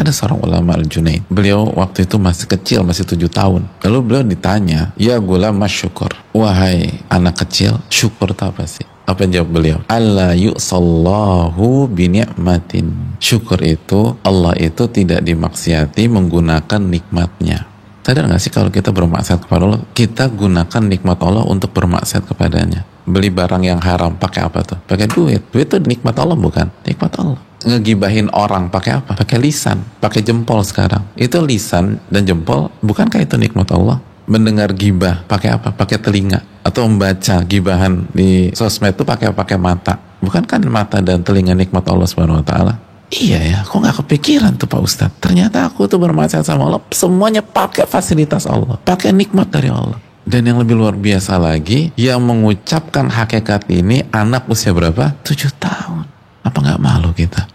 Ada seorang ulama Al-Junaid. Beliau waktu itu masih kecil, masih tujuh tahun. Lalu beliau ditanya, Ya gula mas syukur. Wahai anak kecil, syukur itu apa sih? Apa yang jawab beliau? Allah yu'sallahu bini'matin. Syukur itu, Allah itu tidak dimaksiati menggunakan nikmatnya. Sadar nggak sih kalau kita bermaksiat kepada Allah, kita gunakan nikmat Allah untuk bermaksiat kepadanya. Beli barang yang haram pakai apa tuh? Pakai duit. Duit itu nikmat Allah bukan? Nikmat Allah. Ngegibahin orang pakai apa? Pakai lisan, pakai jempol sekarang. Itu lisan dan jempol, bukankah itu nikmat Allah? Mendengar gibah pakai apa? Pakai telinga atau membaca gibahan di sosmed itu pakai pakai mata. Bukankah mata dan telinga nikmat Allah Subhanahu wa taala? Iya ya, kok nggak kepikiran tuh Pak Ustadz? Ternyata aku tuh bermaksiat sama Allah, semuanya pakai fasilitas Allah, pakai nikmat dari Allah. Dan yang lebih luar biasa lagi, yang mengucapkan hakikat ini anak usia berapa? Tujuh tahun. Apa nggak malu kita?